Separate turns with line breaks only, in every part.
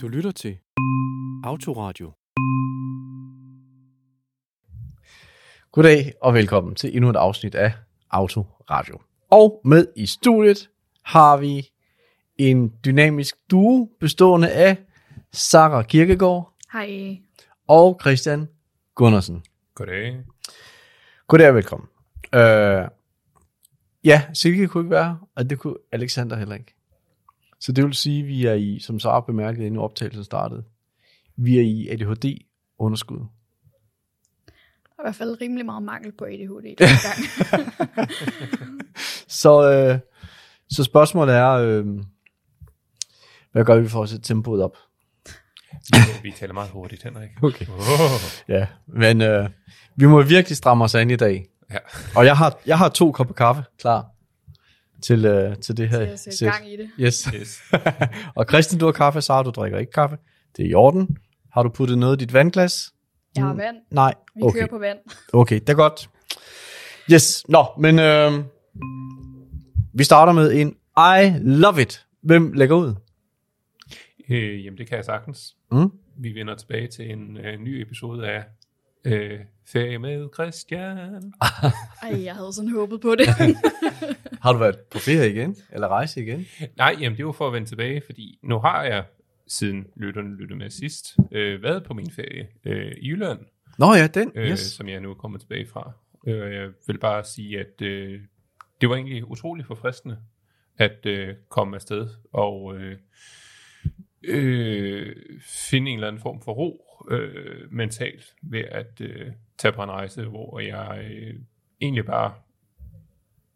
Du lytter til Autoradio.
Goddag og velkommen til endnu et afsnit af Autoradio. Og med i studiet har vi en dynamisk duo bestående af Sara Kirkegaard
Hej.
og Christian Gundersen.
Goddag.
Goddag og velkommen. Øh, ja, Silke kunne ikke være, her, og det kunne Alexander heller ikke. Så det vil sige, at vi er i, som Sara bemærkede, inden optagelsen startede, vi er i ADHD-underskud.
Der er i hvert fald rimelig meget mangel på ADHD den gang.
Så, øh, så spørgsmålet er, øh, hvad gør vi for at sætte tempoet op?
Vi taler meget hurtigt, Henrik.
Okay.
Oh.
Ja, men øh, vi må virkelig stramme os an i dag.
Ja.
Og jeg har, jeg har to kopper kaffe klar til, øh, til det her
Til at sætte gang i det.
Yes.
Yes.
og Christian, du har kaffe, Sara, du drikker ikke kaffe. Det er i orden. Har du puttet noget i dit vandglas?
Jeg har vand.
Nej,
Vi
okay.
kører på vand.
Okay, det er godt. Yes, nå, men øh, vi starter med en I love it. Hvem lægger ud?
Øh, jamen, det kan jeg sagtens.
Mm?
Vi vender tilbage til en øh, ny episode af øh, Ferie med Christian.
Ej, jeg havde sådan håbet på det.
Har du været på ferie igen? Eller rejse igen?
Nej, jamen, det var for at vende tilbage, fordi nu har jeg, siden lytterne lyttede med sidst, øh, været på min ferie øh, i Jylland,
Nå ja, den.
øh,
Yes.
som jeg nu er kommet tilbage fra. Øh, jeg vil bare sige, at øh, det var egentlig utroligt forfriskende at øh, komme afsted og øh, øh, finde en eller anden form for ro øh, mentalt ved at øh, tage på en rejse, hvor jeg øh, egentlig bare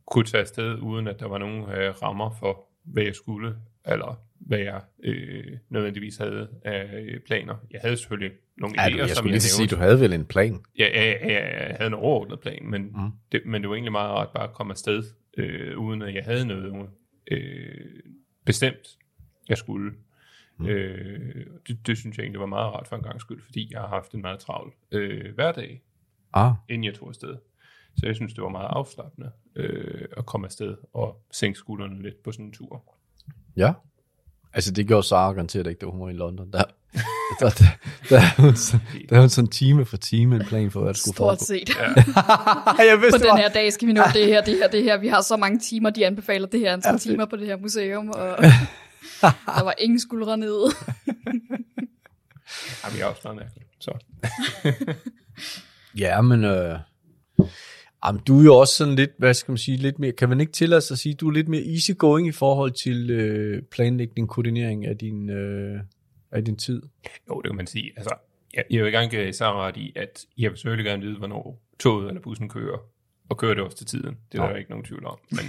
kunne tage afsted, uden at der var nogen øh, rammer for, hvad jeg skulle, eller hvad jeg øh, nødvendigvis havde af øh, planer. Jeg havde selvfølgelig nogle
Ja,
idéer,
jeg
som
skulle lige sige, du havde vel en plan.
Ja, ja, ja, ja, jeg havde en overordnet plan, men,
mm.
det, men det var egentlig meget rart bare at komme afsted, øh, uden at jeg havde noget øh, bestemt, jeg skulle. Mm. Øh, det, det synes jeg egentlig var meget rart for en gang skyld, fordi jeg har haft en meget travl øh, hverdag,
Ah,
inden jeg tog afsted. Så jeg synes, det var meget afslappende øh, at komme afsted og sænke skuldrene lidt på sådan en tur.
ja. Altså, det gjorde Sara garanteret ikke, da hun var i London. Der, der, der, der, er hun sådan- der er hun sådan time for time en plan for, hvad der skulle
Stort
foregå.
set.
Ja,
jeg
På
vidste, det
den
var.
her dag skal vi nå det her, det her, det her. Vi har så mange timer, de anbefaler det her antal timer på det her museum, og der var ingen skuldre nede.
Jamen, jeg er også meget mærkelig. Så.
Ja, men... Øh, jamen, du er jo også sådan lidt, hvad skal man sige, lidt mere, kan man ikke tillade sig at sige, du er lidt mere easygoing i forhold til øh, planlægning, koordinering af din, øh, af din tid.
Jo, det kan man sige. Altså, jeg, jeg vil gerne give jer så ret i, at jeg vil selvfølgelig gerne vide, hvornår toget eller bussen kører, og kører det også til tiden. Det er
Nå.
der ikke nogen tvivl om. Men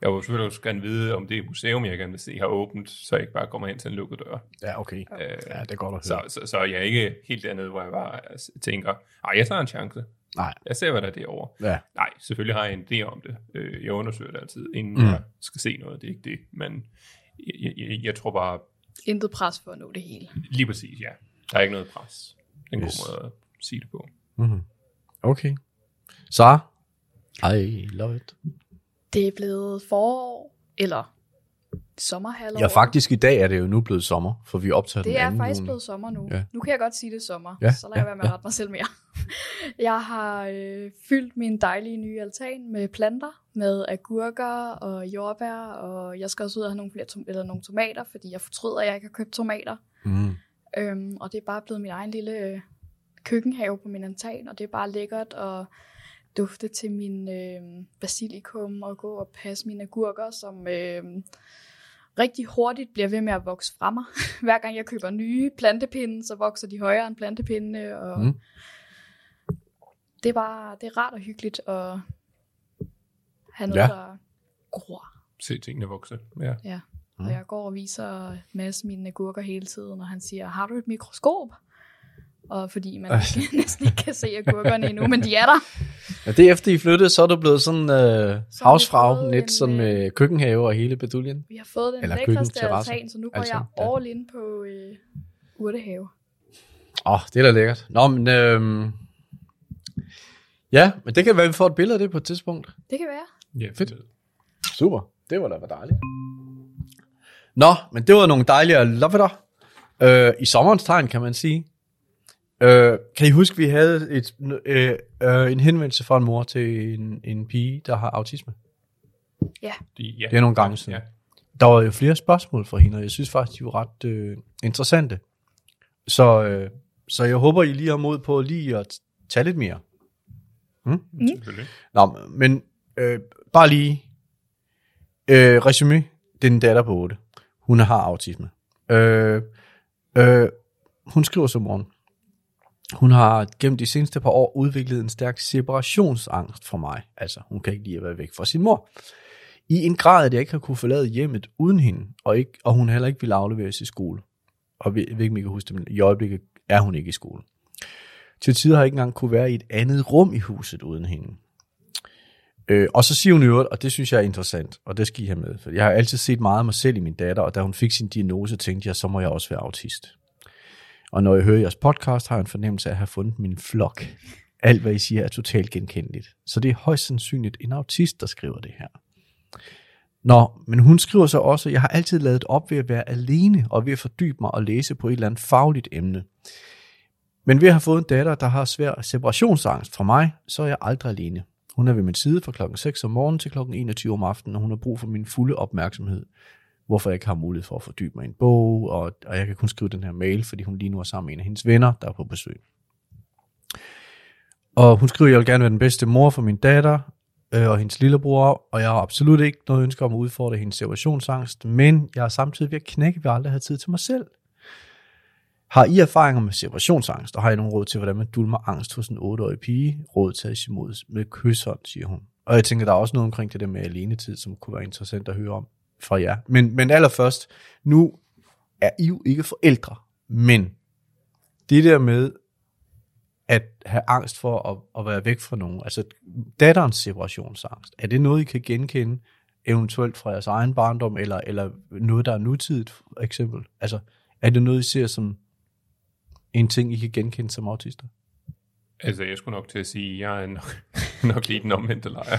jeg vil selvfølgelig også gerne vide, om det museum, jeg gerne vil se, har åbent, så jeg ikke bare kommer ind til en lukket dør.
Ja, okay.
Øh,
Ja, det er godt at
så,
høre.
så, så jeg er ikke helt dernede, hvor jeg bare tænker, ej, jeg tager en chance.
Nej.
Jeg ser, hvad der er derovre.
Ja,
Nej, selvfølgelig har jeg en idé om det. Øh, Jeg undersøger det altid, inden
mm.
jeg skal se noget. Det er ikke det. Men jeg, jeg, jeg tror bare,
Intet pres for at nå det hele.
lige præcis, ja. Der er ikke noget pres. Det er en
Yes.
god måde at sige det på.
mm-hmm. okay. Så, I love it.
Det er blevet forår, eller sommerhalvår.
Ja, faktisk i dag er det jo nu blevet sommer, for vi optager den
Det er
2.
faktisk
juni.
blevet sommer nu.
Ja.
Nu kan jeg godt sige det er sommer,
Ja,
så lad jeg
ja,
være med at rette mig selv mere. jeg har øh, fyldt min dejlige nye altan med planter, med agurker og jordbær, og jeg skal også ud og have nogle, flere tom- eller nogle tomater, fordi jeg fortryder, at jeg ikke har købt tomater.
Mm.
Øhm, og det er bare blevet min egen lille øh, køkkenhave på min altan, og det er bare lækkert at dufte til min øh, basilikum og gå og passe mine agurker, som øh, rigtig hurtigt bliver ved med at vokse fra mig. Hver gang jeg køber nye plantepinde, så vokser de højere end plantepindene, og
Mm.
det er bare det er rart og hyggeligt at have noget,
Ja.
ja. der gror.
Se tingene vokse. Ja.
Ja.
Mm.
Og jeg går og viser Mads mine agurker hele tiden, og han siger, har du et mikroskop? Og fordi man ikke, næsten ikke kan se agurkerne endnu, men de er der.
Ja, det er efter I flyttede, så er du blevet sådan øh, havsfrag, net
en,
sådan
øh,
med køkkenhave og hele beduljen.
Vi har fået den
Eller
lækreste altan, så nu går
Altså,
jeg
ja.
all in på øh, urtehave.
Åh, oh, det er da lækkert. Nå, men øhm, ja, men det kan være, at vi får et billede af det på et tidspunkt.
Det kan være.
ja
Fedt. Super. Det var da dejligt. Nå, men det var nogle dejlige lovetter. Øh, I sommerens tegn, kan man sige. Øh, kan I huske, vi havde et, øh, øh, en henvendelse fra en mor til en, en pige, der har autisme?
De, ja.
Det er nogle gange siden.
Ja.
Der var jo flere spørgsmål fra hende, og jeg synes faktisk, de var ret øh, interessante. Så, øh, så jeg håber, I lige har mod på lige at tage lidt mere.
Selvfølgelig.
Nå, men øh, bare lige øh, resume. Det er en datter på 8. Hun har autisme. Øh, øh, hun skriver så morgen. Hun har gennem de seneste par år udviklet en stærk separationsangst for mig. Altså, hun kan ikke lide at være væk fra sin mor. I en grad, at jeg ikke har kunne forlade hjemmet uden hende, og, ikke, og hun heller ikke vil afleveres i skole. Og jeg ved ikke, om I kan huske det, men i øjeblikket er hun ikke i skole. Til tider har jeg ikke engang kunne være i et andet rum i huset uden hende. Øh, og så siger hun i øvrigt, og det synes jeg er interessant, og det skal I have med, for jeg har altid set meget af mig selv i min datter, og da hun fik sin diagnose, tænkte jeg, så må jeg også være autist. Og når jeg hører jeres podcast, har jeg en fornemmelse af at have fundet min flok. Alt, hvad I siger, er totalt genkendeligt. Så det er højst sandsynligt en autist, der skriver det her. Nå, men hun skriver så også, jeg har altid lavet op ved at være alene, og ved at fordybe mig og læse på et eller andet fagligt emne. Men ved at have fået en datter, der har svær separationsangst fra mig, så er jeg aldrig alene. Hun er ved min side fra klokken 6 om morgenen til klokken 21 om aftenen, og hun har brug for min fulde opmærksomhed. Hvorfor jeg ikke har mulighed for at fordybe mig i en bog, og, og jeg kan kun skrive den her mail, fordi hun lige nu er sammen med en af hendes venner, der er på besøg. Og hun skriver, at jeg vil gerne være den bedste mor for min datter øh, og hendes lillebror, og jeg har absolut ikke noget ønske om at udfordre hendes separationsangst, men jeg er samtidig ved at knække, ved aldrig have tid til mig selv. Har I erfaringer med separationsangst, og har I nogen råd til, hvordan man dulmer angst hos en 8-årig pige? Råd tages imod med kysshånd, siger hun. Og jeg tænker, der er også noget omkring det der med alenetid, som kunne være interessant at høre om fra jer. Men, men allerførst, nu er I jo ikke forældre, men det der med at have angst for at, at være væk fra nogen, altså datterens separationsangst, er det noget, I kan genkende eventuelt fra jeres egen barndom, eller, eller noget, der er nutidigt, for eksempel? Altså, er det noget, I ser som en ting, I kan genkende som autister?
Altså, jeg skulle nok til at sige, at jeg er nok, nok lige den omvendte lejr.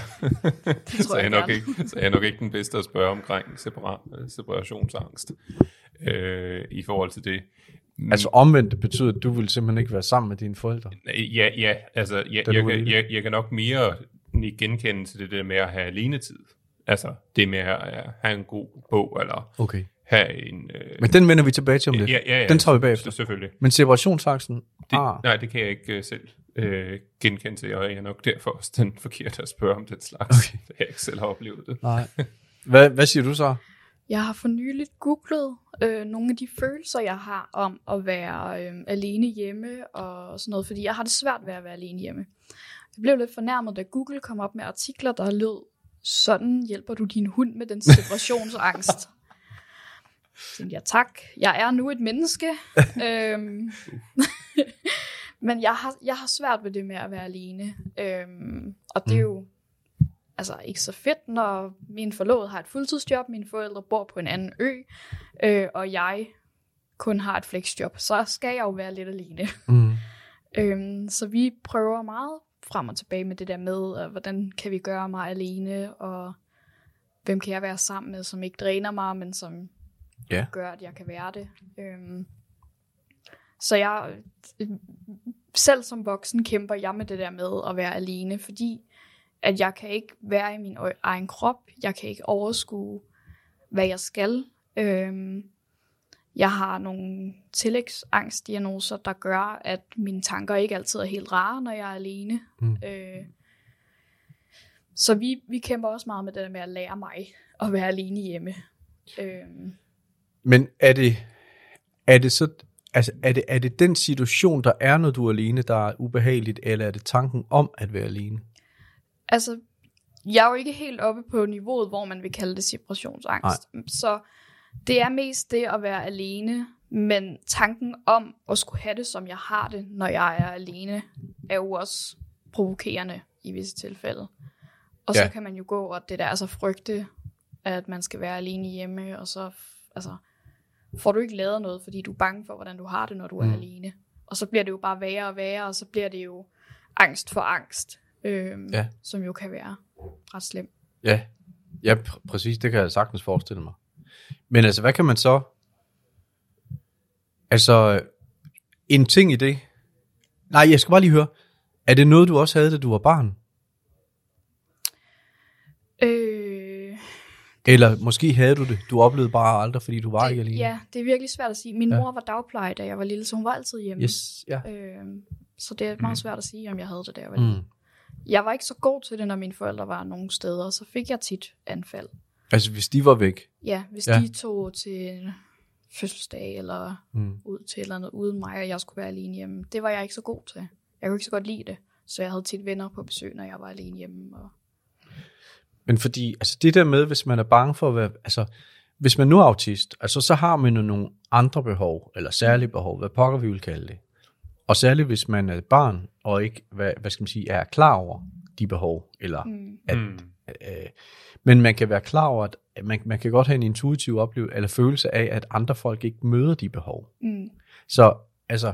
så, jeg
jeg
er nok ikke, så jeg er nok ikke den bedste at spørge omkring separa, separationsangst øh, i forhold til det. Men,
Altså omvendt, det betyder, at du vil simpelthen ikke være sammen med dine forældre.
Ja, ja, altså, jeg, jeg, jeg, jeg, jeg kan nok mere genkende til det der med at have alenetid. Altså, det med at at have en god bog, eller
Okay.
Have en... Øh,
Men den vender vi tilbage til om lidt.
ja, ja, ja,
Den tager vi bagefter.
Selvfølgelig.
Men separationsangsten,
Det,
ah,
Nej, det kan jeg ikke uh, selv uh, genkende til, og jeg er nok derfor også den forkerte at spørge om den slags, okay. da jeg ikke selv har oplevet det.
nej. Hvad, hvad siger du så?
Jeg har for nyligt googlet øh, nogle af de følelser, jeg har om at være øh, alene hjemme og sådan noget, fordi jeg har det svært ved at være alene hjemme. Jeg blev lidt fornærmet, da Google kom op med artikler, der lød, sådan hjælper du din hund med den separationsangst. Tænkte jeg, tak, jeg er nu et menneske. øhm, men jeg har, jeg har svært ved det med at være alene. Øhm, og det er jo altså ikke så fedt, når min forlovede har et fuldtidsjob, mine forældre bor på en anden ø, øh, og jeg kun har et flexjob, så skal jeg jo være lidt alene.
Mm.
Øhm, så vi prøver meget frem og tilbage med det der med, øh, hvordan kan vi gøre mig alene, og hvem kan jeg være sammen med, som ikke dræner mig, men som
Ja.
gør, at jeg kan være det. Øhm, så jeg, selv som voksen kæmper jeg med det der med at være alene, fordi at jeg kan ikke være i min egen krop, jeg kan ikke overskue, hvad jeg skal. Øhm, jeg har nogle tillægsangstdiagnoser, der gør, at mine tanker ikke altid er helt rare, når jeg er alene.
Mm.
Øh, så vi, vi kæmper også meget med det der med at lære mig at være alene hjemme. Øhm,
Men er det, er det så, altså er det, er det den situation, der er, når du er alene, der er ubehageligt, eller er det tanken om at være alene?
altså, jeg er jo ikke helt oppe på niveauet, hvor man vil kalde det separationsangst. Nej. Så det er mest det at være alene, men tanken om at skulle have det, som jeg har det, når jeg er alene, er jo også provokerende i visse tilfælde. Og så
Ja.
kan man jo gå og det der altså frygte, at man skal være alene hjemme, og så altså, får du ikke lavet noget, fordi du er bange for, hvordan du har det, når du er
Mm.
alene. Og så bliver det jo bare værre og værre, og så bliver det jo angst for angst, øhm,
Ja.
som jo kan være ret slemt.
Ja, ja pr- præcis, det kan jeg sagtens forestille mig. Men altså, hvad kan man så, Altså, en ting i det. Nej, jeg skal bare lige høre. Er det noget, du også havde, da du var barn? Eller måske havde du det, du oplevede bare aldrig, fordi du var ikke
det,
alene?
ja, det er virkelig svært at sige. Min
Ja.
mor var dagpleje, da jeg var lille, så hun var altid hjemme.
Yes, ja.
Øh, så det er meget
Mm.
svært at sige, om jeg havde det, da jeg var lille.
Mm.
Jeg var ikke så god til det, når mine forældre var nogle steder, så fik jeg tit anfald.
Altså, hvis de var væk.
Ja, hvis
Ja.
de tog til fødselsdag eller
Mm.
ud til et eller andet uden mig, og jeg skulle være alene hjemme. Det var jeg ikke så god til. Jeg kunne ikke så godt lide det. Så jeg havde tit venner på besøg, når jeg var alene hjemme. Og...
Men fordi, altså det der med, hvis man er bange for at være, altså hvis man nu er autist, altså så har man jo nogle andre behov, eller særlige behov, hvad pokker vi vil kalde det. Og særligt hvis man er et barn, og ikke, hvad, hvad skal man sige, er klar over de behov, eller
Mm.
at,
Mm.
øh, men man kan være klar over, at man, man kan godt have en intuitiv oplevelse, eller følelse af, at andre folk ikke møder de behov.
Mm.
Så altså,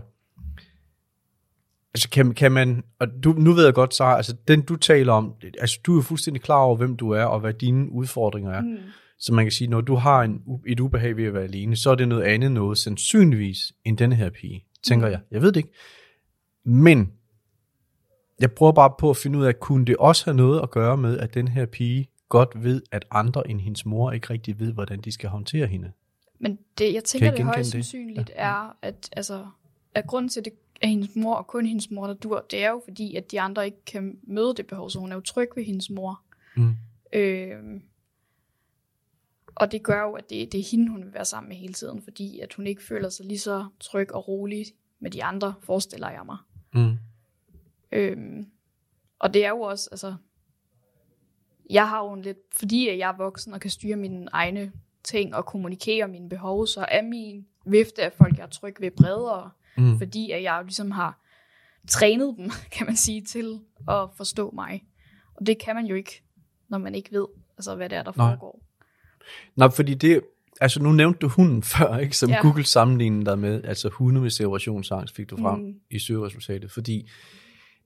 altså kan, kan man, og du, nu ved jeg godt, Sara, altså den du taler om, altså du er fuldstændig klar over, hvem du er, og hvad dine udfordringer er.
Mm.
Så man kan sige, når du har en, et ubehag ved at være alene, så er det noget andet noget, sandsynligvis, end denne her pige, tænker
Mm.
jeg. Jeg ved det ikke. Men, jeg prøver bare på at finde ud af, kunne det også have noget at gøre med, at den her pige godt ved, at andre end hendes mor ikke rigtig ved, hvordan de skal håndtere hende.
Men det, jeg tænker,
I
det højst sandsynligt er, at, altså, at grunden til, at det er hendes mor, og kun hendes mor, der dur, det er jo fordi, at de andre ikke kan møde det behov, så hun er jo tryg ved hendes mor.
Mm.
Øh, og det gør jo, at det, det er hende, hun vil være sammen med hele tiden, fordi at hun ikke føler sig lige så tryg og rolig med de andre, forestiller jeg mig.
Mm.
Øhm, og det er jo også, altså, jeg har jo en lidt, fordi jeg er voksen og kan styre mine egne ting og kommunikere mine behov, så er min vifte af folk, jeg er tryg ved, bredere,
Mm.
fordi at jeg jo ligesom har trænet dem, kan man sige, til at forstå mig. Og det kan man jo ikke, når man ikke ved, altså, hvad det er, der
Nej.
foregår.
Nå, fordi det, altså nu nævnte du hunden før, ikke, som ja. Google sammenlignede dig med, altså hunde med separationsangst fik du frem. Mm. i søgeresultatet, fordi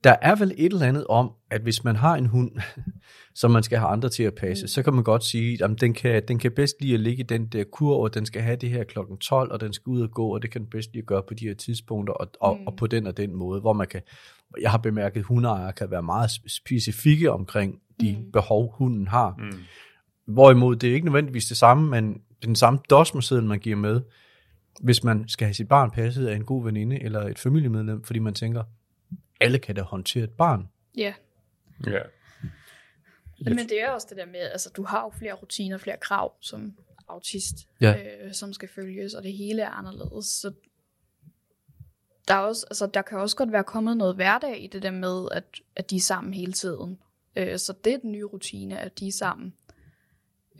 der er vel et eller andet om, at hvis man har en hund, som man skal have andre til at passe, mm. så kan man godt sige, at den kan, den kan bedst lige at ligge i den der kur, og den skal have det her klokken 12, og den skal ud og gå, og det kan den bedst lige at gøre på de her tidspunkter, og, og, mm. Og på den og den måde, hvor man kan, jeg har bemærket, at hundeejere kan være meget specifikke omkring de mm.
Mm.
behov, hunden har.
Mm.
Hvorimod det er ikke nødvendigvis det samme, men den samme dosmerseddel, man giver med, hvis man skal have sit barn passet af en god veninde eller et familiemedlem, fordi man tænker, alle kan da håndtere et barn.
Ja,
Ja.
men det er også det der med, altså du har jo flere rutiner, flere krav som autist,
Ja.
øh, som skal følges, og det hele er anderledes. Så der, er også, altså, der kan også godt være kommet noget hverdag i det der med, at, at de er sammen hele tiden. Øh, så det er den nye rutine, at de er sammen.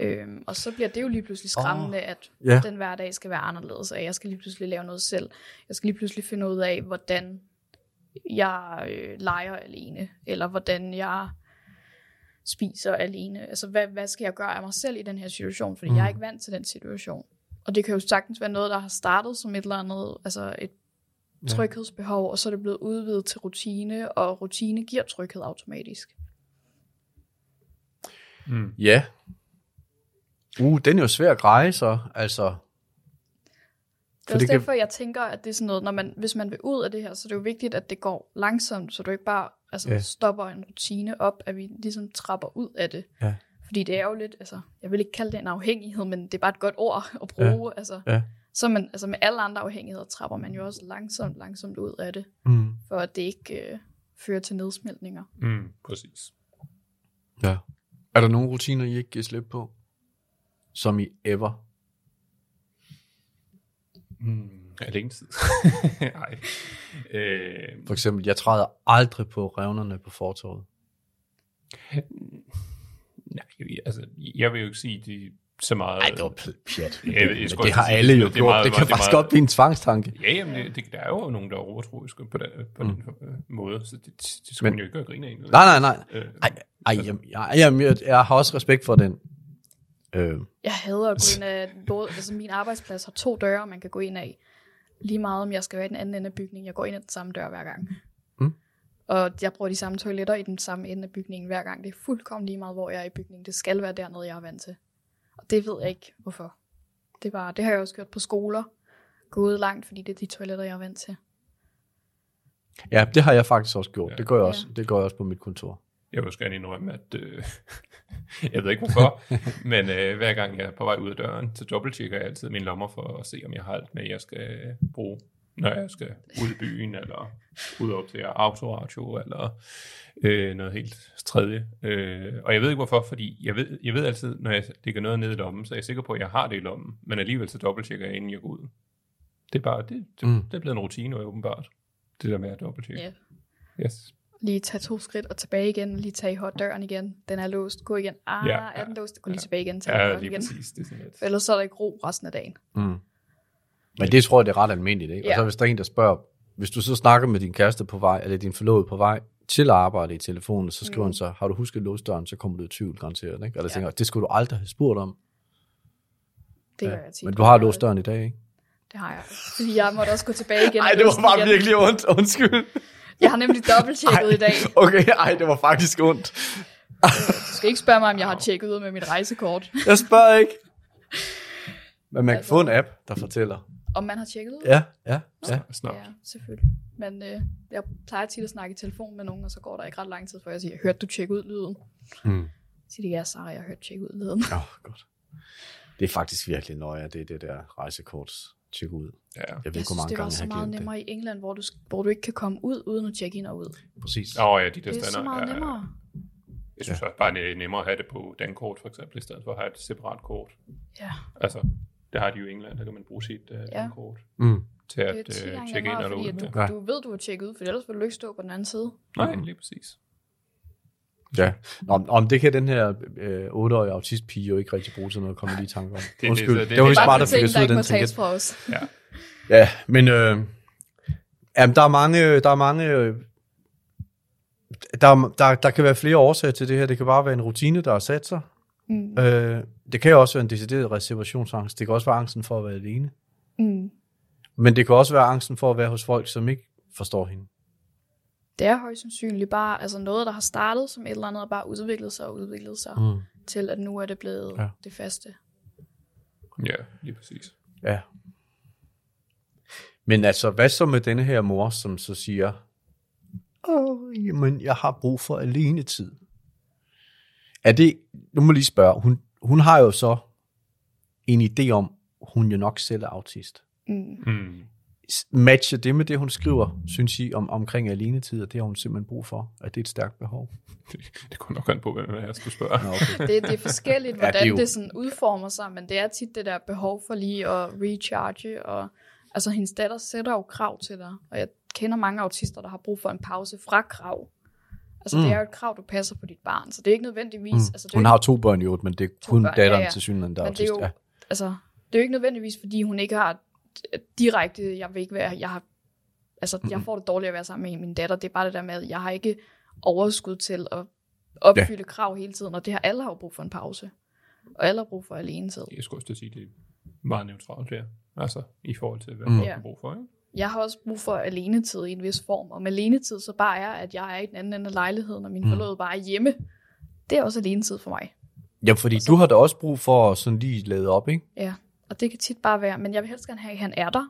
Øhm, og så bliver det jo lige pludselig skræmmende, oh, at
ja.
den hverdag skal være anderledes, og jeg skal lige pludselig lave noget selv. Jeg skal lige pludselig finde ud af, hvordan jeg øh, leger alene, eller hvordan jeg spiser alene. Altså, hvad, hvad skal jeg gøre af mig selv i den her situation? Fordi mm. jeg er ikke vant til den situation. Og det kan jo sagtens være noget, der har startet som et eller andet, altså et tryghedsbehov, og så er det blevet udvidet til rutine, og rutine giver tryghed automatisk.
Mm.
Ja. Uh, den er jo svær at greje så, altså.
Det er også
det kan-
derfor, jeg tænker, at det er sådan noget, når man, hvis man vil ud af det her, så er det jo vigtigt, at det går langsomt, så du ikke bare altså,
ja.
stopper en rutine op, at vi ligesom trapper ud af det.
Ja.
Fordi det er jo lidt, altså, jeg vil ikke kalde det en afhængighed, men det er bare et godt ord at bruge. Ja. Altså,
Ja.
Så man, altså med alle andre afhængigheder trapper man jo også langsomt, langsomt ud af det,
Mm.
for at det ikke øh, fører til nedsmeltninger.
Mm. Præcis.
Ja. Er der nogle rutiner, I ikke giver slip på? Som I ever?
Mm. Alene tid. Nej. Øh,
For eksempel, jeg træder aldrig på revnerne på fortorvet.
nej, altså, jeg vil jo ikke sige, det så meget...
Nej, det var pjat.
Jeg jeg skulle
det har alle
det
jo
er
gjort.
meget-
Det kan
det
faktisk
meget-
godt blive en tvangstanke.
Ja, jamen, det, det, der er jo nogen, der er overtroiske på den, på
Mm.
den øh, måde, så det, det skal
Men-
man jo ikke gøre grin af.
Nej, nej, nej.
Øh,
Ej, ej jamen, jeg, jeg, jeg, jeg har også respekt for den. Øh,
Jeg hader at gå ind af, både, altså min arbejdsplads har to døre, man kan gå ind af. Lige meget om jeg skal være i den anden ende af bygningen, jeg går ind ad den samme dør hver gang.
Mm.
Og jeg bruger de samme toiletter i den samme ende af bygningen hver gang. Det er fuldkommen lige meget, hvor jeg er i bygningen. Det skal være dernede, jeg er vant til. Og det ved jeg ikke, hvorfor. Det, var, det har jeg også gjort på skoler. gået langt, fordi det er de toiletter, jeg er vant til.
Ja, det har jeg faktisk også gjort.
Ja.
Det gør jeg
Ja.
også, det gør jeg også på mit kontor.
Jeg vil også gerne indrømme, at øh, jeg ved ikke hvorfor, men øh, hver gang jeg er på vej ud af døren, så dobbelttjekker jeg altid mine lommer for at se, om jeg har alt med, jeg skal bruge, når jeg skal ud i byen, eller ud op til autoradio, eller øh, noget helt tredje. Øh, og jeg ved ikke hvorfor, fordi jeg ved, jeg ved altid, når jeg lægger noget ned i lommen, så er jeg sikker på, at jeg har det i lommen, men alligevel så dobbelttjekker jeg, inden jeg går ud. Det er bare, det, det,
Mm.
det er blevet en rutine, åbenbart. Det der med at dobbelttjekke.
Ja.
Yes.
Lige tage to skridt og tilbage igen, lige tage i hot døren igen. Den er låst, gå igen. Ah,
Ja,
er den
ja,
låst? Gå lige
ja.
tilbage igen, tage
Ja,
døren
lige
igen.
præcis. Det er sådan lidt.
Ellers så er der ikke ro resten af dagen.
Mm. Men det tror jeg, det er ret almindeligt. Ikke? Og
Ja.
så hvis der er en, der spørger, hvis du så snakker med din kæreste på vej, eller din forlovede på vej til arbejde i telefonen, så skriver
Mm.
han så, har du husket at låse døren, så kommer du i tvivl garanteret. Ikke? Eller
Ja.
tænker, det skulle du aldrig have spurgt om.
Det
Ja.
gør jeg tit.
Men du har låst døren i dag, ikke?
Det har jeg. Fordi jeg måtte også gå tilbage igen.
Nej,
og
det var bare
igen.
virkelig ondt. Undskyld.
Jeg har nemlig dobbelttjekket i dag.
Okay, ej, det var faktisk ondt.
Du skal ikke spørge mig, om jeg har tjekket ud med mit rejsekort.
Jeg spørger ikke. Men man kan
Altså-
få en app, der fortæller.
Om man har tjekket ud?
Ja, ja, ja.
Snart.
Ja, selvfølgelig. Men øh, jeg plejer tit at snakke i telefon med nogen, og så går der ikke ret lang tid, før jeg siger, hørte du tjekke ud lyden?
Mm.
Så siger de, ja, Sarah, jeg har hørt tjekke ud lyden.
Åh, oh, godt. Det er faktisk virkelig nøje, det er det der rejsekorts tjekke ud.
Ja.
Jeg ved
Jeg
ikke, hvor
synes,
mange
det var så
har
meget
glemt det.
nemmere i England, hvor du, hvor du ikke kan komme ud, uden at tjekke ind og ud.
Præcis.
Åh oh, ja, de der
Det er så
stander.
meget
er-
nemmere.
Jeg synes også bare, det er nemmere at have det på dankort, for eksempel, i stedet for at have et separat kort.
Ja,
Altså, det har de jo i England, der kan man bruge sit uh,
Ja.
dankort
Mm.
til at
10
uh, tjekke ind
nemmere, fordi
ud.
at
Ja.
du, du ved, du har tjekket ud, for ellers vil du ikke stå på den anden side.
Nej, lige præcis.
Ja. Nå, om det kan den her øh, 8-årige autistpige jo ikke rigtig bruge til noget, jeg lige i tanke om.
det er
Undskyld, det,
det
det var
er bare,
de
der fik
ting,
os ud den
fra os.
Ja.
Ja, men øh, jamen, der er mange, der er mange, øh, der, er- der, der kan være flere årsager til det her. Det kan bare være en rutine, der har sat sig.
Mm.
Øh, det kan jo også være en decideret reservationsangst. Det kan også være angsten for at være alene.
Mm.
Men det kan også være angsten for at være hos folk, som ikke forstår hende.
Det er højst sandsynligt bare altså noget, der har startet som et eller andet, og bare udviklet sig og udviklet sig,
Mm.
til at nu er det blevet
Ja.
det faste.
ja, lige præcis.
Ja. Men altså, hvad så med denne her mor, som så siger, Åh, jamen, jeg har brug for alene tid. Er det, nu må jeg lige spørge, hun, hun har jo så en idé om, hun jo nok selv er autist.
Mm.
Mm.
Matcher det med det, hun skriver, synes I, om, omkring alenetid, og det har hun simpelthen brug for? Er det et stærkt behov?
Det, det kommer nok an på, hvem jeg skulle spørge.
Nå, okay.
Det, det er forskelligt,
Ja,
hvordan
det er
ja,
jo-
det, sådan udformer sig, men det er tit det der behov for lige at recharge, og altså hendes datter sætter jo krav til dig, og jeg kender mange autister, der har brug for en pause fra krav. Altså mm. Det er jo et krav, du passer på dit barn, så det er ikke nødvendigvis,
Mm.
altså, det er
Hun
jo
har to børn i øvrigt, men det er kun
børn, ja,
datteren
ja.
til synligheden, der er
Men det er
autist.
jo,
Ja.
altså, det er jo ikke nødvendigvis, fordi hun ikke har direkte, jeg vil ikke være, jeg har, altså, jeg får det dårligt at være sammen med min datter. Det er bare det der med, at jeg har ikke overskud til at opfylde ja. krav hele tiden, og det har alle har jo brug for en pause. Og alle har brug for alene tid.
Jeg skulle også sige, det er meget neutralt der. Altså, i forhold til, hvad
Mm.
man
Ja.
har brug for, ikke?
Jeg har også brug for alenetid i en vis form, og med alenetid så bare er, at jeg er i den anden ende af lejligheden, og min
Mm.
forlod bare er hjemme. Det er også alenetid for mig.
ja, fordi du har da også brug for at sådan lige lade op, ikke?
Ja, og det kan tit bare være, men jeg vil helst gerne have, at han er der.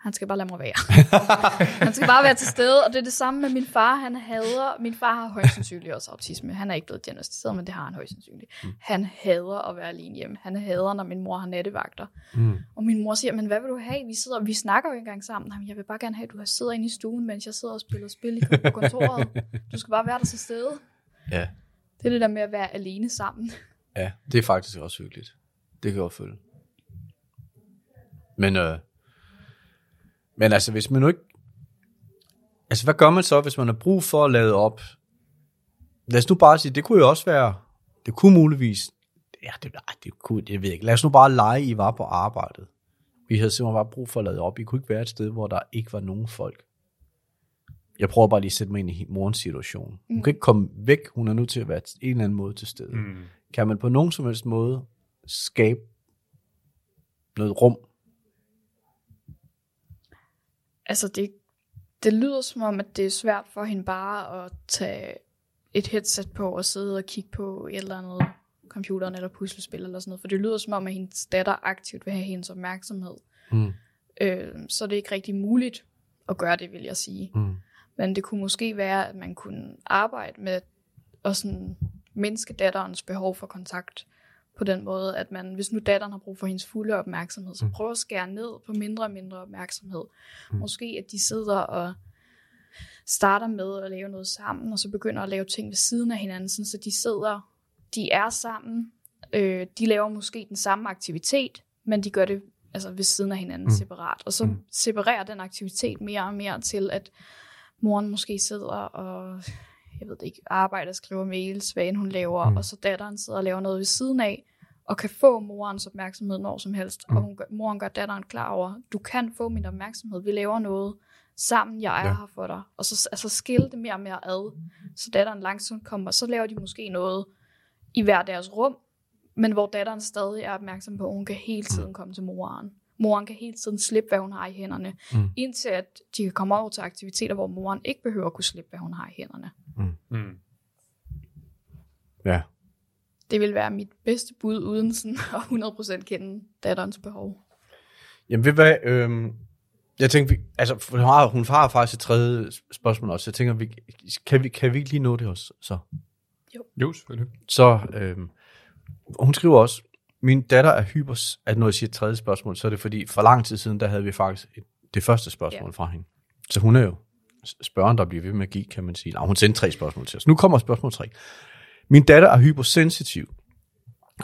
Han skal bare lade mig være. han skal bare være til stede, og det er det samme med min far. Han hader, min far har højst sandsynligt også autisme. Han er ikke blevet diagnostiseret, men det har han højst sandsynligt. Mm. Han hader at være alene hjemme. Han hader, når min mor har nattevagter.
Mm.
Og min mor siger, men hvad vil du have? Vi sidder, vi snakker jo ikke engang sammen. Jamen, jeg vil bare gerne have, at du sidder inde i stuen, mens jeg sidder og spiller spil i på kontoret. Du skal bare være der til stede.
Ja.
Det er det der med at være alene sammen.
Ja, det er faktisk også hyggeligt. Det kan jeg følge. Men, øh, men altså, hvis man nu ikke... Altså, hvad gør man så, hvis man har brug for at lade op? Lad os nu bare sige, det kunne jo også være... Det kunne muligvis... Ja, det, ej, det kunne, jeg ved ikke. Lad os nu bare lege, I var på arbejdet. Vi havde simpelthen bare brug for at lade op. I kunne ikke være et sted, hvor der ikke var nogen folk. Jeg prøver bare lige at sætte mig ind i morens situation. Hun
Mm.
kan ikke komme væk. Hun er nødt til at være en eller anden måde til stede
Mm.
kan man på nogen som helst måde skabe noget rum?
Altså, det, det lyder som om, at det er svært for hende bare at tage et headset på og sidde og kigge på et eller andet computeren eller puslespil eller sådan noget. For det lyder som om, at hendes datter aktivt vil have hendes opmærksomhed.
Mm.
Øh, så det er ikke rigtig muligt at gøre det, vil jeg sige.
Mm.
Men det kunne måske være, at man kunne arbejde med at sådan mindske datterens behov for kontakt på den måde, at man, hvis nu datteren har brug for hendes fulde opmærksomhed, så
Mm.
prøv at skære ned på mindre og mindre opmærksomhed.
Mm.
Måske at de sidder og starter med at lave noget sammen, og så begynder at lave ting ved siden af hinanden, sådan, så de sidder, de er sammen, øh, de laver måske den samme aktivitet, men de gør det altså ved siden af hinanden
Mm.
separat. Og så
Mm.
separerer den aktivitet mere og mere til, at moren måske sidder og, jeg ved det ikke, arbejder, skriver mails, hvad end hun laver,
mm.
og så datteren sidder og laver noget ved siden af, og kan få morens opmærksomhed når som helst.
Mm.
Og hun moren gør datteren klar over, du kan få min opmærksomhed, vi laver noget sammen, jeg er
Ja.
her for dig. Og så altså skille det mere og mere ad, så datteren langsomt kommer, så laver de måske noget i hver deres rum, men hvor datteren stadig er opmærksom på, at hun kan hele tiden komme til moren. Moren kan hele tiden slippe, hvad hun har i hænderne,
Mm.
mm. indtil at de kan komme over til aktiviteter, hvor moren ikke behøver at kunne slippe, hvad hun har i hænderne.
Mm.
Ja.
Det vil være mit bedste bud, uden sådan at 100% kende datterens behov.
Jamen ved hvad, øhm, jeg tænker, vi, altså hun har, hun har faktisk et tredje spørgsmål også, jeg tænker, vi, kan, vi, kan vi ikke lige nå det også? Så,
Jo, selvfølgelig.
så øhm, hun skriver også, min datter er hyper, at når jeg siger et tredje spørgsmål, så er det fordi, for lang tid siden, der havde vi faktisk et, det første spørgsmål
Ja.
fra hende. Så hun er jo spørgeren, der bliver ved med at give, kan man sige. Nej, hun sendte tre spørgsmål til os. Nu kommer spørgsmål tre. Min datter er hypersensitiv.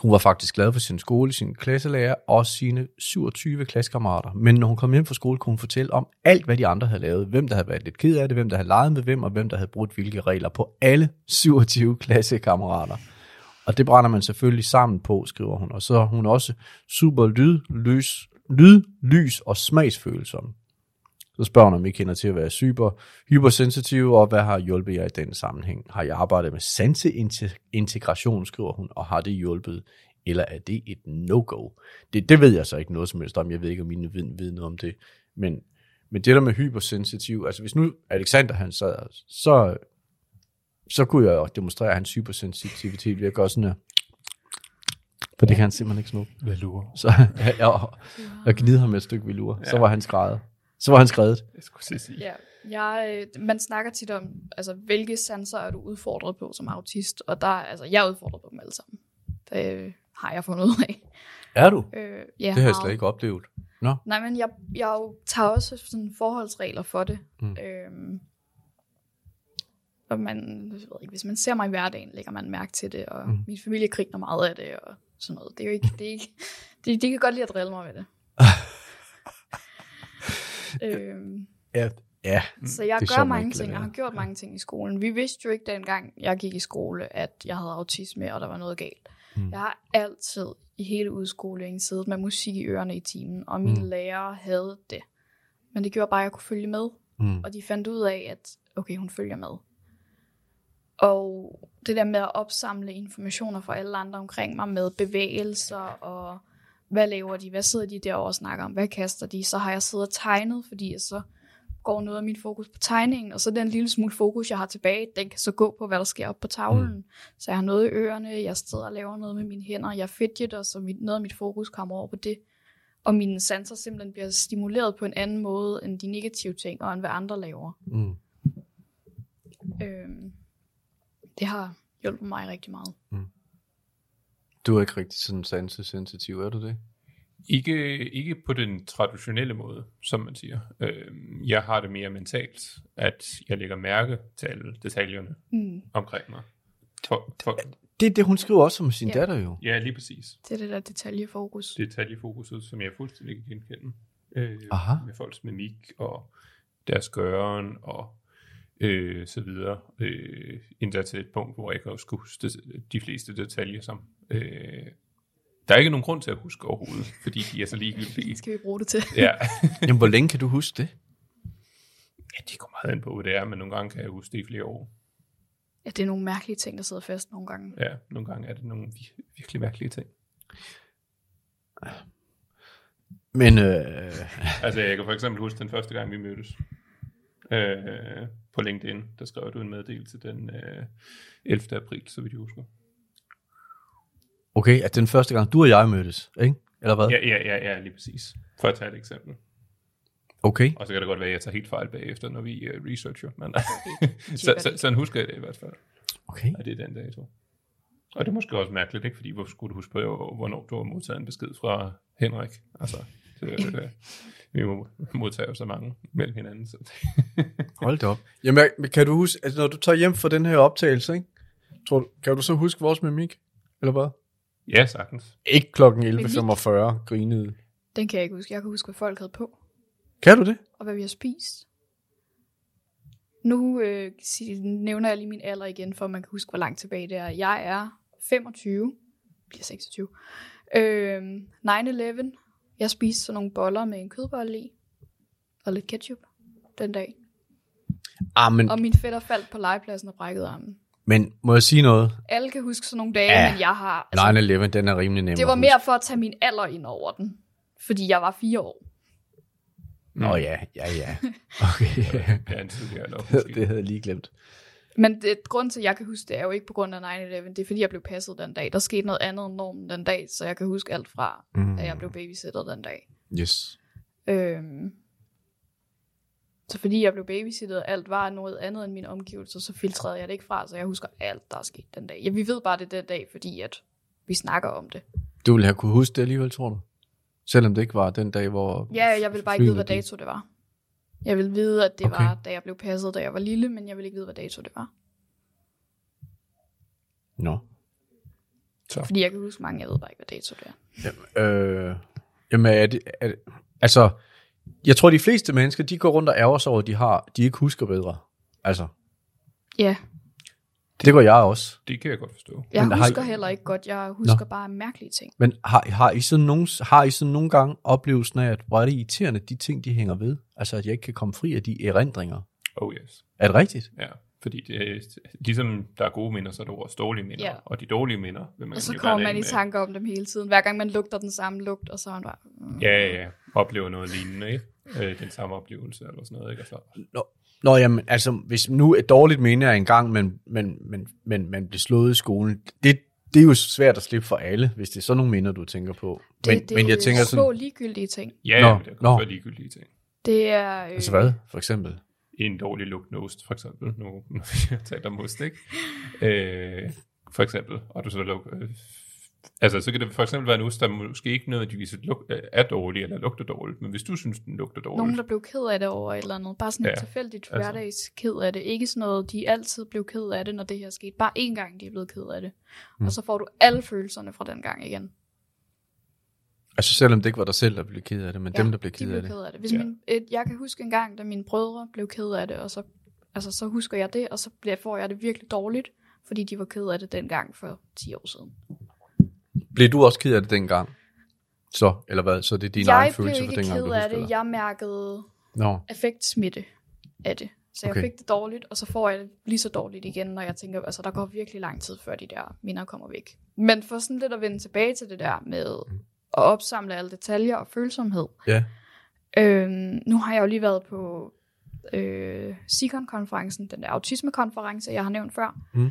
Hun var faktisk glad for sin skole, sin klasselærer og sine 27 klassekammerater. Men når hun kom hjem fra skole, kunne hun fortælle om alt, hvad de andre havde lavet. Hvem der havde været lidt ked af det, hvem der havde leget med hvem, og hvem der havde brudt hvilke regler på alle 27 klassekammerater. Og det brænder man selvfølgelig sammen på, skriver hun. Og så er hun også super lyd, lys, lyd, lys og smagsfølsom. Så spørger hun, om I kender til at være super, hypersensitiv, og hvad har hjulpet jer i den sammenhæng? Har jeg arbejdet med sanseintegration, skriver hun, og har det hjulpet, eller er det et no-go? Det, det ved jeg så ikke noget som helst om. Jeg ved ikke, om mine viden, ved noget om det. Men, men det der med hypersensitiv, altså hvis nu Alexander han sad, så, så kunne jeg jo demonstrere hans hypersensitivitet ved at gøre sådan her. For det kan han simpelthen ikke snuppe.
Valur.
Så jeg, jeg gnide ham med et stykke velur. Så
Ja.
var han skrevet. Så var han skrevet.
Jeg skulle sige.
Ja, jeg, øh, man snakker tit om, altså, hvilke sanser er du udfordret på som autist, og der, altså, jeg er udfordret på dem alle sammen. Det øh, har jeg fundet ud af.
Er du?
Øh, ja,
Det har jeg slet ikke oplevet. Nå.
Nej, men jeg, jeg jo tager også sådan forholdsregler for det.
Mm.
Øhm, og man, jeg ved ikke, hvis man ser mig i hverdagen, lægger man mærke til det, og
Mm.
min familie griner meget af det, og sådan noget. Det er jo ikke, det er ikke, de, de kan godt lide at drille mig med det. øhm,
Ja. ja.
så jeg
Det
gør mange ting, jeg har gjort mange ting i skolen. Vi vidste jo ikke dengang, jeg gik i skole, at jeg havde autisme, og der var noget galt.
Mm.
Jeg har altid i hele udskolingen siddet med musik i ørerne i timen, og mine
mm.
lærere havde det. Men det gjorde bare, at jeg kunne følge med.
Mm.
Og de fandt ud af, at okay, hun følger med. Og det der med at opsamle informationer fra alle andre omkring mig med bevægelser og hvad laver de, hvad sidder de derovre og snakker om, hvad kaster de, så har jeg siddet og tegnet, fordi så går noget af min fokus på tegningen, og så den lille smule fokus, jeg har tilbage, den kan så gå på, hvad der sker op på tavlen. Mm. Så jeg har noget i ørerne, jeg sidder og laver noget med mine hænder, jeg fidgeter, så mit, noget af mit fokus kommer over på det. Og mine sanser simpelthen bliver stimuleret på en anden måde, end de negative ting, og end hvad andre laver.
Mm.
Øhm, det har hjulpet mig rigtig meget.
Du er ikke rigtig sådan sansesensitiv, er du det?
Ikke, ikke på den traditionelle måde, som man siger. Øh, jeg har det mere mentalt, at jeg lægger mærke til alle detaljerne
Mm.
omkring mig. For, for,
Det er det, hun skriver også om sin
Ja.
datter jo.
ja, lige præcis.
Det er det der detaljefokus.
Detaljefokuset, som jeg fuldstændig kan genkende. Øh,
Aha.
med folks mimik og deres gøren og øh, så videre. Øh, endda til et punkt, hvor jeg kan også huske de fleste detaljer som. Øh, der er ikke nogen grund til at huske overhovedet, fordi de er så ligegyldige.
Det skal vi bruge det til.
Ja.
Jamen, hvor længe kan du huske det?
ja, det kommer meget an på, hvad det er, men nogle gange kan jeg huske det i flere år.
Ja, det er nogle mærkelige ting, der sidder fast nogle gange.
Ja, nogle gange er det nogle vir- virkelig mærkelige ting.
Men, øh,
Altså, jeg kan for eksempel huske den første gang, vi mødtes. Øh, på LinkedIn, der skrev du en meddelelse den øh, 11. april, så vidt jeg husker.
okay, at den første gang, du og jeg mødtes, ikke? Eller hvad?
Ja, ja, ja, ja, lige præcis. For at tage et eksempel.
Okay.
Og så kan det godt være, at jeg tager helt fejl bagefter, når vi uh, researcher. Men, så, så, sådan husker jeg det i hvert fald,
Okay.
at det er den dato. Og det er måske også mærkeligt, ikke? Fordi hvorfor skulle du huske på, hvornår du har modtaget en besked fra Henrik? Altså, det, øh, vi må modtage så mange mellem hinanden. Så.
Hold da op. Jamen, men kan du huske, altså når du tager hjem for den her optagelse, ikke? Tror du, kan du så huske vores mimik? Eller hvad?
ja, sagtens.
Ikke klokken 11.45 grinede.
Den kan jeg ikke huske. Jeg kan huske, hvad folk havde på,
Kan du det?
og hvad vi har spist. Nu øh, nævner jeg lige min alder igen, for man kan huske, hvor langt tilbage det er. Jeg er 25, bliver 26. Øh, 9-11. Jeg spiste sådan nogle boller med en kødbolle i, og lidt ketchup den dag.
Ah, men,
Og min fætter faldt på legepladsen og brækkede armen.
men må jeg sige noget?
Alle kan huske sådan nogle dage,
Ja.
men jeg har... Altså,
9-11, den er rimelig nem
det var mere for at tage min alder ind over den. Fordi jeg var fire år.
Nå ja, ja, ja. Okay.
Ja,
det havde jeg lige glemt.
Men det, grund til, at jeg kan huske det, er jo ikke på grund af 9-11. Det er, fordi jeg blev passet den dag. Der skete noget andet end normen den dag, så jeg kan huske alt fra,
Mm.
da jeg blev babysitter den dag.
Yes.
Øhm, så fordi jeg blev babysittet, alt var noget andet end mine omgivelser, så filtrerede jeg det ikke fra, så jeg husker alt, der er sket den dag. Ja, vi ved bare det den dag, fordi at vi snakker om det.
Du ville have kunne huske det alligevel, tror du? Selvom det ikke var den dag, hvor...
Ja, jeg vil bare ikke vide, hvad dato det var. Jeg vil vide, at det
Okay.
var, da jeg blev passet, da jeg var lille, men jeg vil ikke vide, hvad dato det var.
Nå.
Fordi jeg kan huske mange, jeg ved bare ikke, hvad dato det er.
Øh, jamen, er det, er det, altså, jeg tror, de fleste mennesker, de går rundt og ærger sig over, at de, har, de ikke husker bedre. Altså,
Ja,
det går jeg også.
Det kan jeg godt forstå.
jeg
Men har I-
husker heller ikke godt. Jeg husker bare mærkelige ting.
Men har, har, I sådan nogle, har I sådan nogle gange oplevelsen af, at hvor er det irriterende, de ting, de hænger ved? Altså, at jeg ikke kan komme fri af de erindringer.
Oh yes.
Er det rigtigt?
Ja, fordi det ligesom der er gode minder, så er der også dårlige minder.
Ja.
Og de dårlige minder vil man
Og så kommer man i tanker om dem hele tiden. Hver gang man lugter den samme lugt, og så er man bare... Mm.
Ja, ja, ja. Oplever noget lignende, ikke? Øh, den samme oplevelse eller sådan noget, ikke? Altså,
Nå, Nå jamen, altså, hvis nu et dårligt minde er en gang, men, men, men, men man bliver slået i skolen, det, det er jo svært at slippe for alle, hvis det er sådan nogle minder, du tænker på.
Det,
men,
det
men jeg
er
tænker
små
sådan,
ligegyldige ting.
ja,
Nå,
ja, det kan
nå.
være ligegyldige ting.
Det er... Øh,
altså hvad, for eksempel?
En dårlig lugtende ost, for eksempel. Nu, nu vi har talt om ost, ikke? Øh, for eksempel. Og du så luk, øh, altså, så kan det for eksempel være en ost, der måske ikke nødvendigvis øh, er dårlig eller lugter dårligt, men hvis du synes, den lugter dårligt,
Nogen, der blev ked af det over et eller andet. Bare sådan et
Ja,
tilfældigt
altså.
hverdags ked af det. Ikke sådan noget, de altid blev ked af det, når det her skete. Bare én gang, de er blevet ked af det. Mm. Og så får du alle følelserne fra den gang igen.
Altså selvom det ikke var dig selv, der blev ked af det, men ja, dem, der blev
de
ked
blev
af det.
ked af det. Hvis
Ja.
min, et, jeg kan huske en gang, da mine brødre blev ked af det, og så, altså, så husker jeg det, og så bliver, får jeg det virkelig dårligt, fordi de var ked af det dengang for 10 år siden.
Blev du også ked af det dengang? Så, eller hvad? Så det er din
jeg
egen
blev
følelse for
ikke
dengang,
ked
du
af
husker
det.
det?
Jeg mærkede
Nå,
affektsmitte af det. Så jeg
Okay.
fik det dårligt, og så får jeg det lige så dårligt igen, når jeg tænker, altså der går virkelig lang tid, før de der minder kommer væk. Men for sådan lidt at vende tilbage til det der med at opsamle alle detaljer og følsomhed.
ja.
Øhm, nu har jeg jo lige været på øh, SIGON-konferencen, den der autismekonference, jeg har nævnt før.
Mm.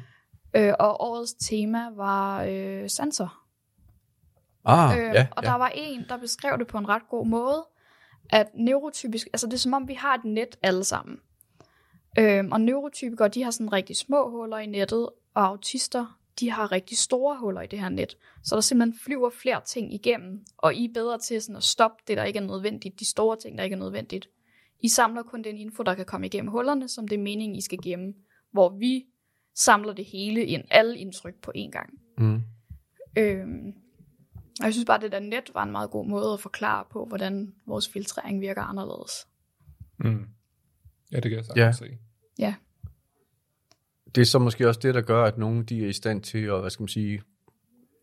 Øh, og årets tema var øh, sanser.
Ah,
Øh,
ja,
og
ja.
der var en, der beskrev det på en ret god måde, at neurotypisk, altså det er som om, vi har et net alle sammen. Øhm, og neurotypikere, de har sådan rigtig små huller i nettet, og autister, de har rigtig store huller i det her net. Så der simpelthen flyver flere ting igennem, og I er bedre til sådan at stoppe det, der ikke er nødvendigt, de store ting, der ikke er nødvendigt. I samler kun den info, der kan komme igennem hullerne, som det er meningen, I skal gemme, hvor vi samler det hele ind, alle indtryk på én gang.
Mm.
Øhm, og jeg synes bare, at det der net var en meget god måde at forklare på, hvordan vores filtrering virker anderledes.
Mm. Ja, det kan jeg sagtens
Ja.
ja. se.
Det er så måske også det, der gør, at nogen de er i stand til at, hvad skal man sige,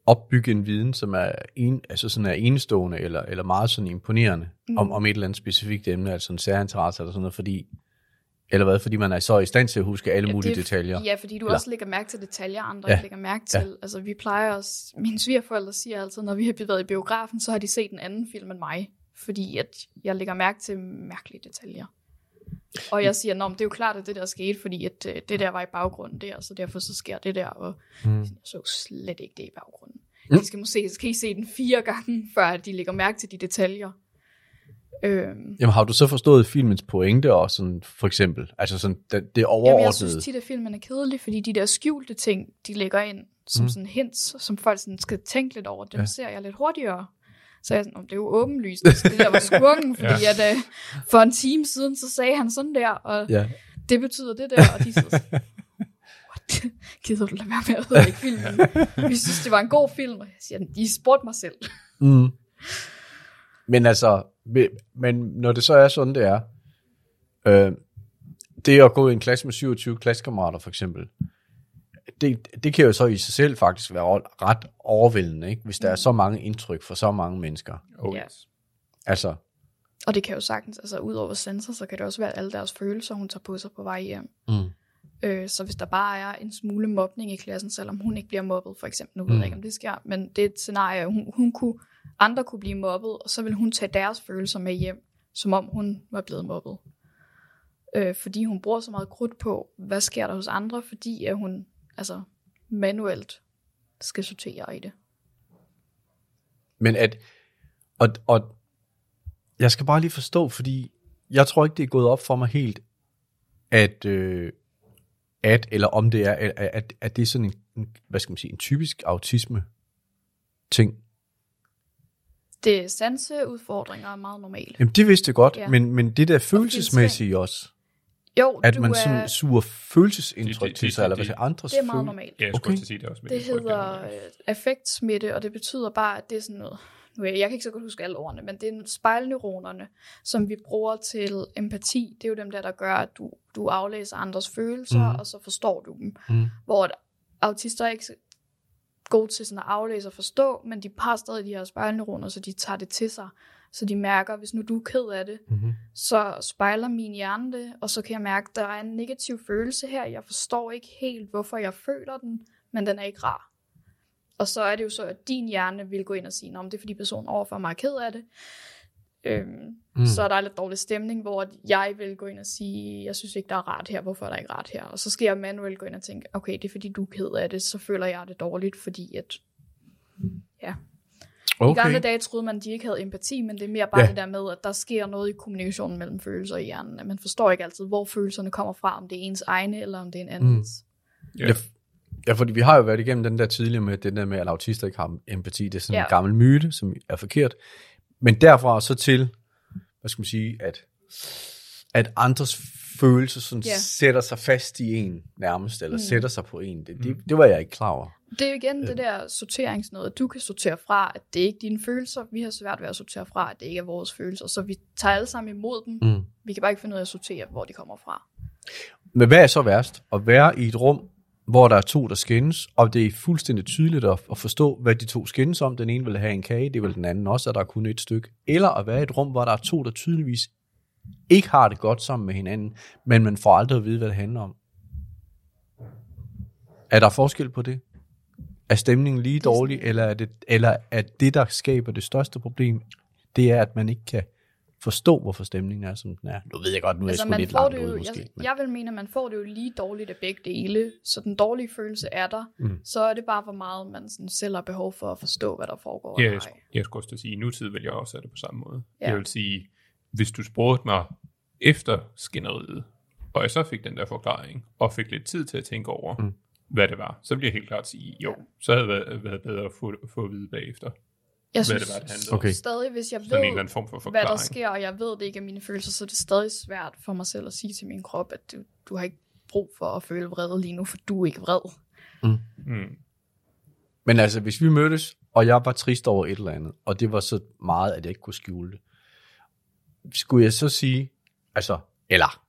opbygge en viden, som er, en, altså sådan er enestående, eller, eller meget sådan imponerende, mm. om, om et eller andet specifikt emne, altså en særinteresse eller sådan noget, fordi, eller hvad, fordi man er så i stand til at huske alle ja, mulige
det,
detaljer.
Ja, fordi du
Eller-
også lægger mærke til detaljer, andre
Ja.
lægger mærke til. Ja. Altså, vi plejer også... Mine svigerforældre siger altid, når vi har været i biografen, så har de set en anden film end mig. Fordi at jeg lægger mærke til mærkelige detaljer. Og jeg siger, men det er jo klart, at det der skete, fordi at øh, det der var i baggrunden der, så derfor så sker det der, og
Mm.
jeg så slet ikke det i baggrunden.
Mm.
De skal måske skal I se den fire gange, før de lægger mærke til de detaljer. Øhm,
Jamen har du så forstået filmens pointe også, sådan, for eksempel? Altså sådan, det, det overordnede?
Jamen, jeg synes tit, at filmen er kedelig, fordi de der skjulte ting, de lægger ind som
Mm.
sådan hints, som folk sådan skal tænke lidt over, dem
Ja.
ser jeg lidt hurtigere. Så jeg sådan, "Om det er jo åbenlyst, det der var skurken, fordi
Ja.
at, uh, for en time siden, så sagde han sådan der, og
Ja.
det betyder det der, og de sidder what? Gider du lade være med at ødelægge filmen? Vi synes, det var en god film, og jeg siger, de spurgte mig selv.
Mm. Men altså, men- når det så er sådan, det er, øh, det at gå i en klasse med 27 klassekammerater for eksempel, det, det kan jo så i sig selv faktisk være ret overvældende, ikke? hvis der er så mange indtryk for så mange mennesker.
Oh,
Ja.
yes.
Altså,
Og det kan jo sagtens, altså ud over sensor, så kan det også være alle deres følelser, hun tager på sig på vej hjem.
mm.
Øh, så hvis der bare er en smule mobning i klassen, selvom hun ikke bliver mobbet, for eksempel, nu ved
Mm.
jeg ikke, om det sker, men det er et scenarie, hun, hun kunne, andre kunne blive mobbet, og så vil hun tage deres følelser med hjem, som om hun var blevet mobbet. Øh, fordi hun bruger så meget krudt på, hvad sker der hos andre, fordi at hun altså, manuelt skal sortere i det.
Men at, og, og jeg skal bare lige forstå, fordi jeg tror ikke, det er gået op for mig helt, at, øh, at eller om det er, at, at, at det er sådan en, hvad skal man sige, en typisk autisme ting.
Det sanseudfordringer er meget normalt.
Jamen, det vidste jeg godt, ja. Men, men det der følelsesmæssige også,
Jo,
at
du
man
er,
sådan suger følelsesindtryk
Det- det-
til sig,
det-
eller hvad
det-
siger, andres
det er meget
følelser.
normalt.
Ja, jeg skulle
Okay.
sige det også. med
Det hedder
der-
øh, affektsmitte, og det betyder bare, at det er sådan noget... Nu, er jeg jeg kan ikke så godt huske alle ordene, men det er spejlneuronerne, som vi bruger til empati. Det er jo dem der, der gør, at du, du aflæser andres følelser, mm. og så forstår du dem.
Mhm.
Hvor autister er ikke så gode til sådan at aflæse og forstå, men de har stadig de her spejlneuroner, så de tager det til sig. Så de mærker, hvis nu du er ked af det,
Mm-hmm.
så spejler min hjerne det, og så kan jeg mærke, at der er en negativ følelse her. Jeg forstår ikke helt, hvorfor jeg føler den, men den er ikke rar. Og så er det jo så, at din hjerne vil gå ind og sige, om det er fordi personen overfor mig er ked af det. Øhm,
Mm.
mm. Så er der lidt dårlig stemning, hvor jeg vil gå ind og sige, jeg synes ikke, der er rart her, hvorfor er der ikke rart her? Og så skal jeg manuelt gå ind og tænke, okay, det er fordi du er ked af det, så føler jeg det dårligt, fordi at... Ja. Okay. I gamle dage troede man, at de ikke havde empati, men det er mere bare
Ja.
det der med, at der sker noget i kommunikationen mellem følelser i hjernen. At man forstår ikke altid, hvor følelserne kommer fra, om det er ens egne, eller om det er en andens.
Ja.
Ja, ja, fordi vi har jo været igennem den der tidligere med, den der med, at autister ikke har empati. Det er sådan. Ja. en gammel myte, som er forkert. Men derfra så til, hvad skal man sige, at, at andres følelser sådan
Ja.
sætter sig fast i en nærmest, eller mm.
Mm.
sætter sig på en. Det, det, det var jeg ikke klar over.
Det er jo igen det der sorteringsnød. Du kan sortere fra, at det ikke er dine følelser. Vi har svært ved at sortere fra, at det ikke er vores følelser. Så vi tager alle sammen imod dem.
Mm.
Vi kan bare ikke finde ud af at sortere, hvor de kommer fra.
Men hvad er så værst? At være i et rum, hvor der er to, der skændes, og det er fuldstændig tydeligt at, at forstå, hvad de to skændes om. Den ene vil have en kage, det vil den anden også, og der er kun et stykke. Eller at være i et rum, hvor der er to, der tydeligvis ikke har det godt sammen med hinanden, men man får aldrig at vide, hvad det handler om. Er der forskel på det? Er stemningen lige dårlig, eller er, det, eller er det, der skaber det største problem, det er, at man ikke kan forstå, hvorfor stemningen er, som den er. Nu ved jeg godt, nu er jeg
Altså,
sgu
man
lidt
får
langt
det jo,
ude, måske.
jeg,
men-
jeg vil mene, at man får det jo lige dårligt af begge dele. Så den dårlige følelse er der.
Mm.
Så er det bare, hvor meget man sådan selv har behov for at forstå, hvad der foregår.
Ja, jeg, sk- jeg skulle også til at sige, i nutid vil jeg også have det på samme måde.
Ja.
Ja. Jeg vil sige, hvis du spurgte mig efter skænderiet, og jeg så fik den der forklaring, og fik lidt tid til at tænke over,
Mm.
hvad det var, så bliver jeg helt klart sige, jo, så havde det været, været bedre at få, få at vide bagefter,
Jeg
hvad
synes
det var, det handlede.
Okay.
stadig, hvis jeg
Sådan en eller
ved,
anden form for
hvad der
forklaring.
sker, og jeg ved det ikke er mine følelser, så er det stadig svært for mig selv at sige til min krop, at du, du har ikke brug for at føle vrede lige nu, for du er ikke vred.
Mm.
Men altså, hvis vi mødtes, og jeg var trist over et eller andet, og det var så meget, at jeg ikke kunne skjule det, skulle jeg så sige, altså, eller,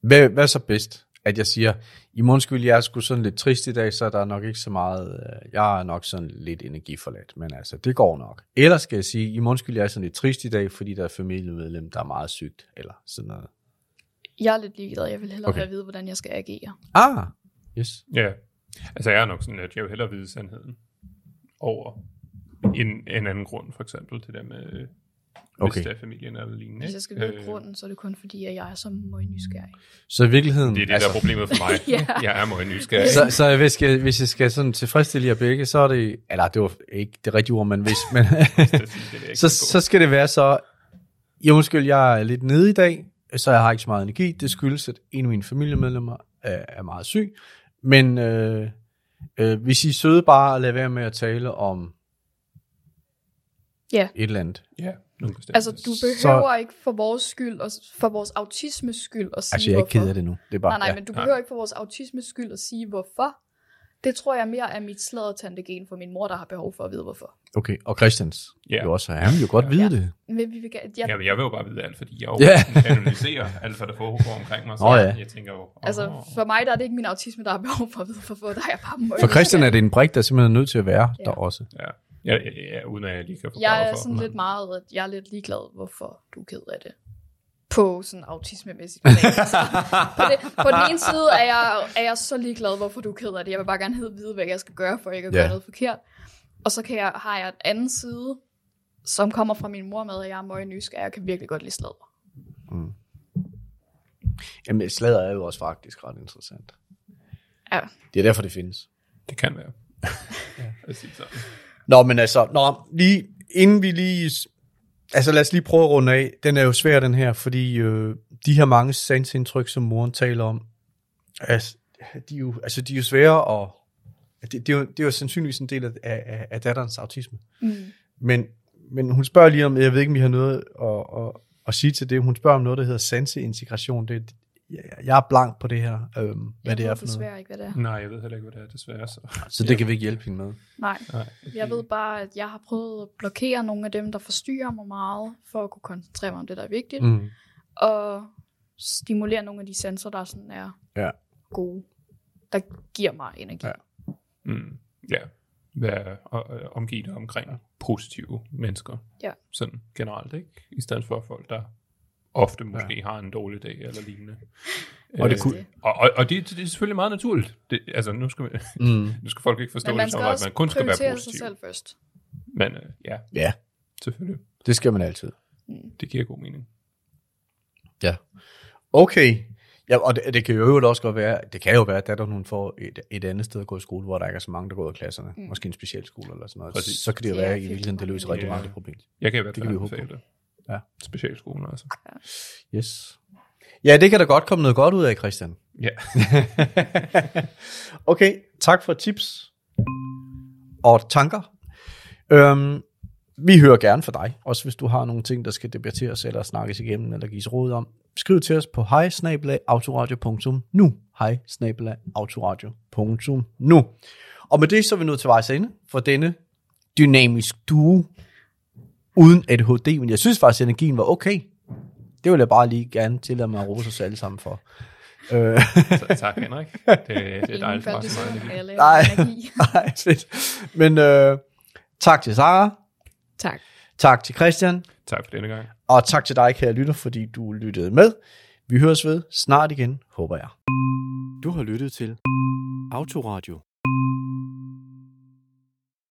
hvad, hvad er så bedst? At jeg siger, i morgen skulle jeg er sgu sådan lidt trist i dag, så er der nok ikke så meget, øh, jeg er nok sådan lidt energiforladt, men altså, det går nok. Eller skal jeg sige, i morgen skulle jeg er sådan lidt trist i dag, fordi der er familiemedlem, der er meget sygt, eller sådan noget.
Jeg er lidt ligeglad. Jeg vil hellere
Okay.
have vide, hvordan jeg skal agere.
Ah, yes.
Ja, altså jeg er nok sådan, at jeg vil hellere vide sandheden over en, en anden grund, for eksempel til det med, øh,
Okay.
hvis det er familien eller lignende.
Hvis jeg skal vide grunden, så er det kun fordi, at jeg er så meget nysgerrig.
Så i virkeligheden...
Det er det, altså, der er problemet for mig.
Ja.
Jeg er meget nysgerrig.
Så, så hvis, jeg, hvis jeg skal sådan tilfredsstille jer begge, så er det, eller det var ikke det rigtige ord, men hvis, men, så, så skal det være så, jeg undskyld, jeg er lidt nede i dag, så jeg har ikke så meget energi. Det skyldes, at en af mine familiemedlemmer er, er meget syg. Men øh, øh, hvis I er søde bare at lade være med at tale om
Ja.
et eller andet.
Ja, nogle.
Altså, du behøver så... ikke for vores skyld, og for vores autismes skyld at sige,
Altså, jeg er ikke
hvorfor.
ked af det nu. Det er bare,
Nej, nej,
ja.
men du
Nej.
behøver ikke for vores autismes skyld at sige, hvorfor. Det tror jeg mere er mit sladdertantegen for min mor, der har behov for at vide, hvorfor.
Okay, og Christians.
Ja.
Ja. Jo også, han vil jo godt vide
Ja.
det.
Men vi vil, jeg,
Jamen, jeg vil jo bare vide alt, fordi jeg jo
Ja.
analyserer alt, hvad der foregår omkring mig. Så
Åh, ja.
jeg tænker jo, åh,
altså, for mig der er det ikke min autisme, der har behov for at vide, hvorfor. Der er jeg bare
For Christian er det en brik, der simpelthen er nødt til at være
Ja.
der også.
ja, ja, ja, ja, uden at jeg lige kan forklare
Jeg er
hvorfor.
sådan
Men-
lidt meget, at jeg er lidt ligeglad, hvorfor du er ked af det. På sådan autismemæssigt plan. Altså, på, det, på den ene side er jeg, er jeg så ligeglad, hvorfor du er ked af det. Jeg vil bare gerne vide, hvad jeg skal gøre, for ikke at gøre noget forkert. Og så kan jeg, har jeg et andet side, som kommer fra min mor med, at jeg er meget nysgerrig, og jeg kan virkelig godt lide sladder.
Jamen, sladder er jo også faktisk ret interessant.
Ja.
Det er derfor, det findes.
Det kan være. ja. At sige sådan.
Nå, men altså, nå, lige, inden vi lige... Altså lad os lige prøve at runde af. Den er jo svær, den her, fordi øh, de her mange sansindtryk, som moren taler om, altså, de, er jo, altså, de er jo svære, og det, det, er jo, det er jo sandsynligvis en del af, af, af datterens autisme.
Mm.
Men, men hun spørger lige om, jeg ved ikke, om vi har noget at, at, at sige til det. Hun spørger om noget, der hedder sanseintegration. Det, jeg, jeg er blank på det her, øhm, hvad
jeg
det er
ved
for noget.
desværre ikke, hvad det er.
Nej, jeg ved heller ikke, hvad det er, desværre. Så.
Så det kan vi ikke hjælpe hende med.
Nej.
Nej,
Jeg ved bare, at jeg har prøvet at blokere nogle af dem, der forstyrrer mig meget, for at kunne koncentrere mig om det, der er vigtigt.
Mm.
Og stimulere nogle af de sensorer, der sådan er
Ja.
gode. Der giver mig energi.
Ja.
Ja.
Mm, ja. Være og, omgivet omkring positive mennesker.
Ja.
Sådan generelt, ikke? I stedet for folk, der ofte måske ja. har en dårlig dag eller lignende.
Og det
Øh,
kunne-
og, og, og det, det er selvfølgelig meget naturligt. Det, altså, nu skal,
Mm.
nu skal folk ikke forstå det som, at man kun skal være
prioritere sig
positiv.
selv først.
Men øh, ja,
Ja,
selvfølgelig.
det skal man altid.
Det giver god mening.
Ja. Okay. Ja, og det, det kan jo også godt være, det kan jo være, at datter hun får et, et andet sted at gå i skole, hvor der ikke er så mange, der går i klasserne. Mm. Måske en specialskole eller sådan noget.
Præcis.
Så kan det jo
er
være, at i virkeligheden, det løser rigtig
Ja.
mange problemer.
Jeg kan i hvert
Det
fald
kan vi håbe
anbefale det.
Ja.
Specialskolen altså.
Yes. Ja, det kan da godt komme noget godt ud af, Christian.
Ja.
okay, tak for tips og tanker. Øhm, vi hører gerne fra dig, også hvis du har nogle ting, der skal debatteres eller snakkes igennem eller gives råd om. Skriv til os på hej hej Og med det så er vi nået til vejs ende for denne dynamisk duo uden ADHD, men jeg synes faktisk, at energien var okay. Det vil jeg bare lige gerne tillade mig at rose os alle sammen for. Øh,
tak Henrik. Det, det er dejligt for os.
Nej. Nej, fedt. Men øh, tak til Sara,
Tak.
tak til Christian,
Tak for denne gang.
og tak til dig, kære lytter, fordi du lyttede med. Vi høres ved snart igen, håber jeg.
Du har lyttet til Autoradio